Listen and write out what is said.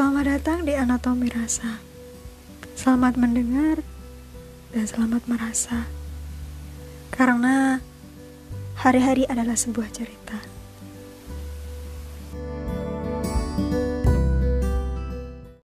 Selamat datang di Anatomi Rasa. Selamat mendengar dan selamat merasa. Karena hari-hari adalah sebuah cerita.